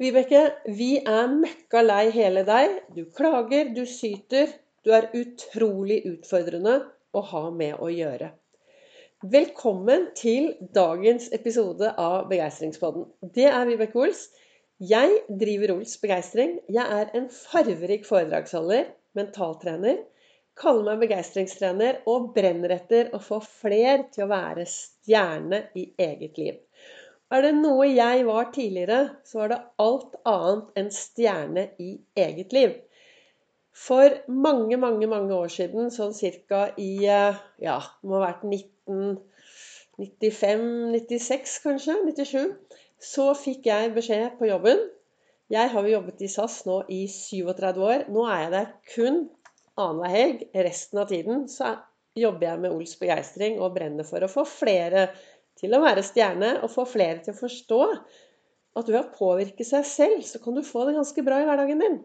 Vibeke, vi er møkka lei hele deg. Du klager, du syter. Du er utrolig utfordrende å ha med å gjøre. Velkommen til dagens episode av Begeistringspodden. Det er Vibeke Ols. Jeg driver Ols Begeistring. Jeg er en farverik foredragsholder, mentaltrener, kaller meg begeistringstrener og brenner etter å få fler til å være stjerne i eget liv. Er det noe jeg var tidligere, så var det alt annet enn stjerne i eget liv. For mange, mange mange år siden, sånn cirka i eh, Ja, det må ha vært 1995-96, kanskje? 97. Så fikk jeg beskjed på jobben. Jeg har jo jobbet i SAS nå i 37 år. Nå er jeg der kun annenhver helg. Resten av tiden så jobber jeg med Ols begeistring og brenner for å få flere til å være stjerne og få flere til å forstå at ved å påvirke seg selv, så kan du få det ganske bra i hverdagen din.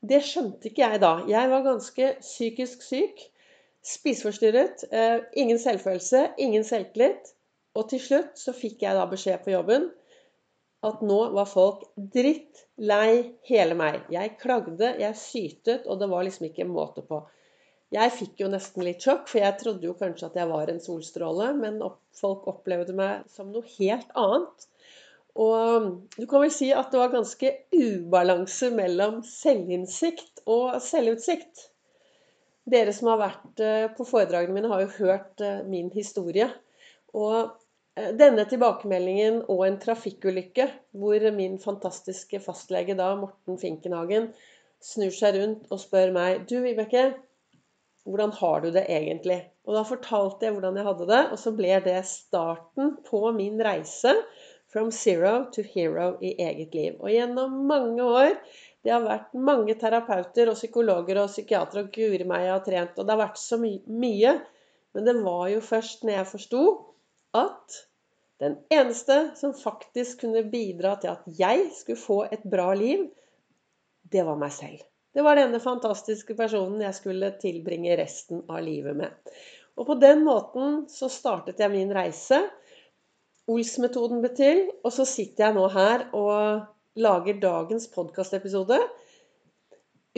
Det skjønte ikke jeg da. Jeg var ganske psykisk syk. Spiseforstyrret. Eh, ingen selvfølelse, ingen selvtillit. Og til slutt så fikk jeg da beskjed på jobben at nå var folk drittlei hele meg. Jeg klagde, jeg sytet, og det var liksom ikke måte på. Jeg fikk jo nesten litt sjokk, for jeg trodde jo kanskje at jeg var en solstråle, men folk opplevde meg som noe helt annet. Og du kan vel si at det var ganske ubalanse mellom selvinnsikt og selvutsikt. Dere som har vært eh, på foredragene mine, har jo hørt eh, min historie. Og eh, denne tilbakemeldingen og en trafikkulykke hvor min fantastiske fastlege da, Morten Finkenhagen, snur seg rundt og spør meg Du, Vibeke, hvordan har du det egentlig? Og da fortalte jeg hvordan jeg hadde det, og så ble det starten på min reise from zero to hero i eget liv. Og gjennom mange år Det har vært mange terapeuter og psykologer og psykiatere og guri meg jeg har trent, og det har vært så my mye. Men det var jo først når jeg forsto at den eneste som faktisk kunne bidra til at jeg skulle få et bra liv, det var meg selv. Det var denne fantastiske personen jeg skulle tilbringe resten av livet med. Og på den måten så startet jeg min reise. Ols-metoden ble til, og så sitter jeg nå her og lager dagens podkastepisode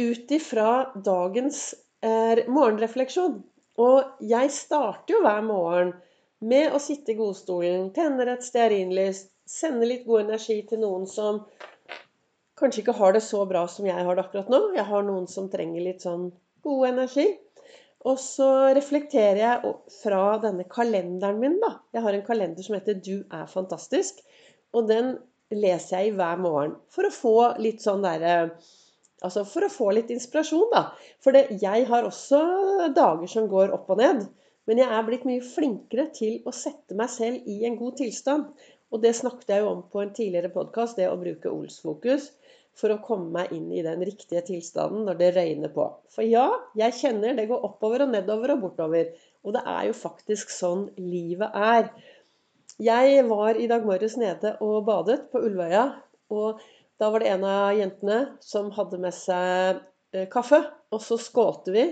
ut ifra dagens eh, morgenrefleksjon. Og jeg starter jo hver morgen med å sitte i godstolen, tenner et stearinlys, sende litt god energi til noen som kanskje ikke har det så bra som jeg har det akkurat nå. Jeg har noen som trenger litt sånn god energi. Og så reflekterer jeg fra denne kalenderen min, da. Jeg har en kalender som heter 'Du er fantastisk'. Og den leser jeg i hver morgen for å få litt sånn derre Altså for å få litt inspirasjon, da. For det, jeg har også dager som går opp og ned. Men jeg er blitt mye flinkere til å sette meg selv i en god tilstand. Og det snakket jeg jo om på en tidligere podkast, det å bruke Ols-fokus for å komme meg inn i den riktige tilstanden når det røyner på. For ja, jeg kjenner det går oppover og nedover og bortover. Og det er jo faktisk sånn livet er. Jeg var i dag morges nede og badet på Ulvøya. Og da var det en av jentene som hadde med seg eh, kaffe. Og så skålte vi.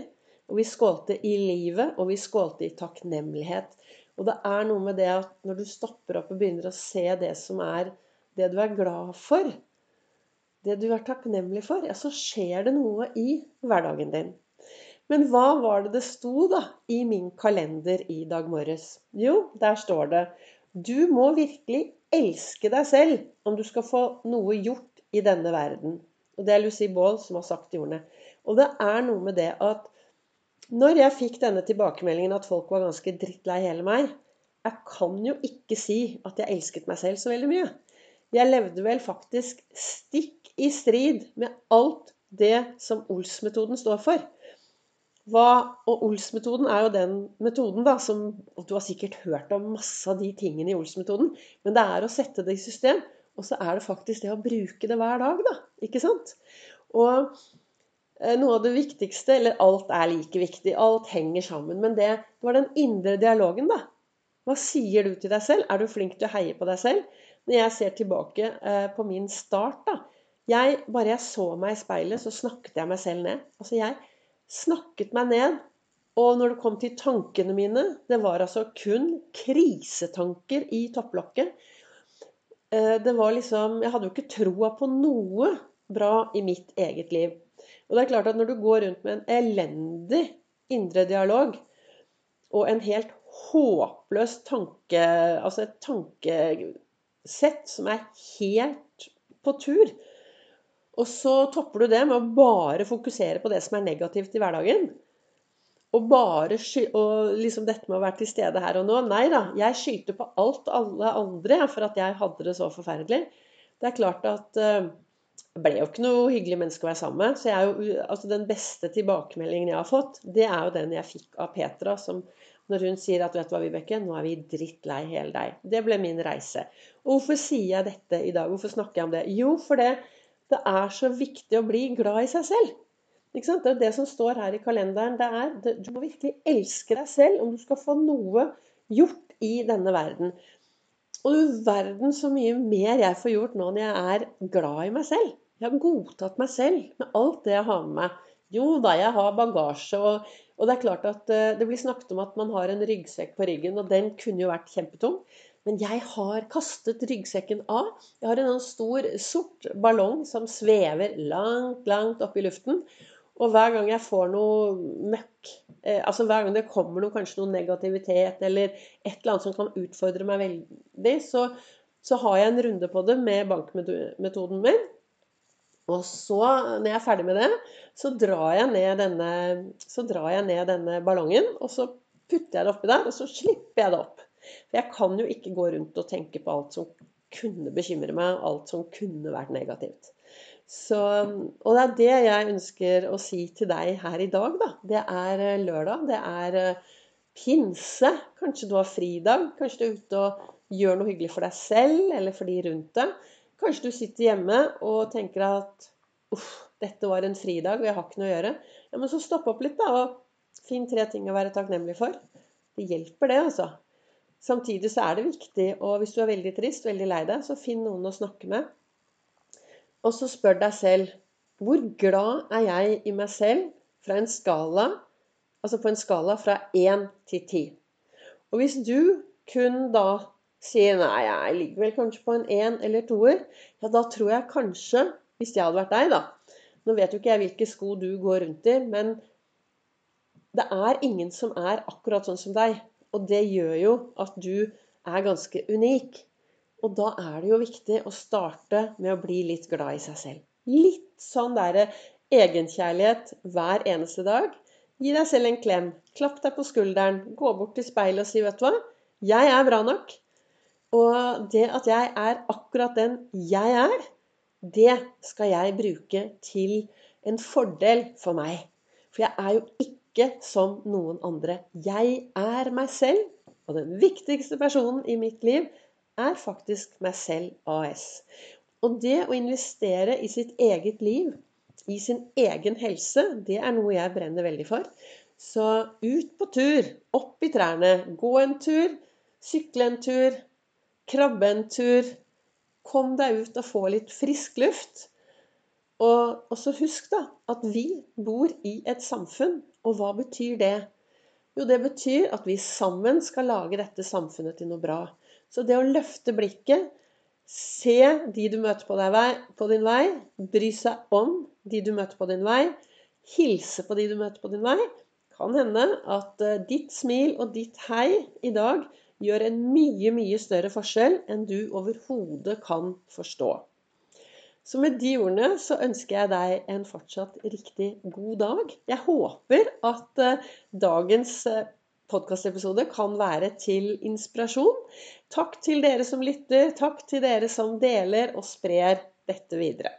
Og vi skålte i livet, og vi skålte i takknemlighet. Og det er noe med det at når du stopper opp og begynner å se det som er det du er glad for, det du er takknemlig for, ja, så skjer det noe i hverdagen din. Men hva var det det sto da i min kalender i dag morges? Jo, der står det Du må virkelig elske deg selv om du skal få noe gjort i denne verden. Og det er Lucy Baall som har sagt de ordene. Og det er noe med det at når jeg fikk denne tilbakemeldingen at folk var ganske drittlei hele meg Jeg kan jo ikke si at jeg elsket meg selv så veldig mye. Jeg levde vel faktisk stikk i strid med alt det som Ols-metoden står for. Hva, og Ols-metoden er jo den metoden da, som og Du har sikkert hørt om masse av de tingene i Ols-metoden. Men det er å sette det i system. Og så er det faktisk det å bruke det hver dag, da. Ikke sant? Og eh, noe av det viktigste Eller alt er like viktig. Alt henger sammen. Men det, det var den indre dialogen, da. Hva sier du til deg selv? Er du flink til å heie på deg selv? Når jeg ser tilbake eh, på min start, da, jeg, bare jeg så meg i speilet, så snakket jeg meg selv ned. Altså, jeg snakket meg ned. Og når det kom til tankene mine Det var altså kun krisetanker i topplokket. eh, det var liksom Jeg hadde jo ikke troa på noe bra i mitt eget liv. Og det er klart at når du går rundt med en elendig indre dialog og en helt håpløs tanke Altså et tankesett som er helt på tur, og så topper du det med å bare fokusere på det som er negativt i hverdagen, og bare og liksom dette med å være til stede her og nå Nei da, jeg skyter på alt alle andre for at jeg hadde det så forferdelig. Det er klart at jeg ble jo ikke noe hyggelig menneske å være sammen med. Så jo, altså den beste tilbakemeldingen jeg har fått, det er jo den jeg fikk av Petra, som når hun sier at 'Vet du hva, Vibeke, nå er vi drittlei hele deg'. Det ble min reise. Og hvorfor sier jeg dette i dag? Hvorfor snakker jeg om det? Jo, for det, er så viktig å bli glad i seg selv. Det er det som står her i kalenderen. Det er, det, du må virkelig elske deg selv om du skal få noe gjort i denne verden. Og du verden så mye mer jeg får gjort nå når jeg er glad i meg selv. Jeg har godtatt meg selv med alt det jeg har med meg. Jo da, jeg har bagasje, og, og det er klart at uh, det blir snakket om at man har en ryggsekk på ryggen, og den kunne jo vært kjempetung. Men jeg har kastet ryggsekken av. Jeg har en stor, sort ballong som svever langt, langt opp i luften. Og hver gang jeg får noe møkk, eh, altså hver gang det kommer noe, kanskje noe negativitet eller et eller annet som kan utfordre meg veldig, så, så har jeg en runde på det med bankmetoden min. Og så, når jeg er ferdig med det, så drar jeg ned denne, jeg ned denne ballongen, og så putter jeg det oppi der, og så slipper jeg det opp. For jeg kan jo ikke gå rundt og tenke på alt som kunne bekymre meg, alt som kunne vært negativt. Så, og det er det jeg ønsker å si til deg her i dag, da. Det er eh, lørdag. Det er eh, pinse. Kanskje du har fridag. Kanskje du er ute og gjør noe hyggelig for deg selv eller for de rundt deg. Kanskje du sitter hjemme og tenker at uff, dette var en fridag, og jeg har ikke noe å gjøre. Ja, Men så stopp opp litt, da, og finn tre ting å være takknemlig for. Det hjelper, det, altså. Samtidig så er det viktig, og hvis du er veldig trist, veldig lei deg, så finn noen å snakke med. Og så spør deg selv hvor glad er jeg i meg selv fra en skala Altså på en skala fra 1 til 10. Og hvis du kun da sier nei, jeg ligger vel kanskje på en én eller 2-er, ja, da tror jeg kanskje, hvis jeg hadde vært deg, da Nå vet jo ikke jeg hvilke sko du går rundt i, men det er ingen som er akkurat sånn som deg. Og det gjør jo at du er ganske unik. Og da er det jo viktig å starte med å bli litt glad i seg selv. Litt sånn derre egenkjærlighet hver eneste dag. Gi deg selv en klem. Klapp deg på skulderen. Gå bort til speilet og si 'Vet du hva? Jeg er bra nok'. Og det at jeg er akkurat den jeg er, det skal jeg bruke til en fordel for meg. For jeg er jo ikke som noen andre. Jeg er meg selv, og den viktigste personen i mitt liv er faktisk meg selv AS. Og det å investere i sitt eget liv, i sin egen helse, det er noe jeg brenner veldig for. Så ut på tur, opp i trærne, gå en tur, sykle en tur, krabbe en tur. Kom deg ut og få litt frisk luft. Og, og så husk da at vi bor i et samfunn. Og hva betyr det? Jo, det betyr at vi sammen skal lage dette samfunnet til noe bra. Så det å løfte blikket, se de du møter på, vei, på din vei, bry seg om de du møter på din vei, hilse på de du møter på din vei, kan hende at eh, ditt smil og ditt hei i dag gjør en mye, mye større forskjell enn du overhodet kan forstå. Så med de ordene så ønsker jeg deg en fortsatt riktig god dag. Jeg håper at eh, dagens eh, podkastepisode kan være til inspirasjon. Takk til dere som lytter. Takk til dere som deler og sprer dette videre.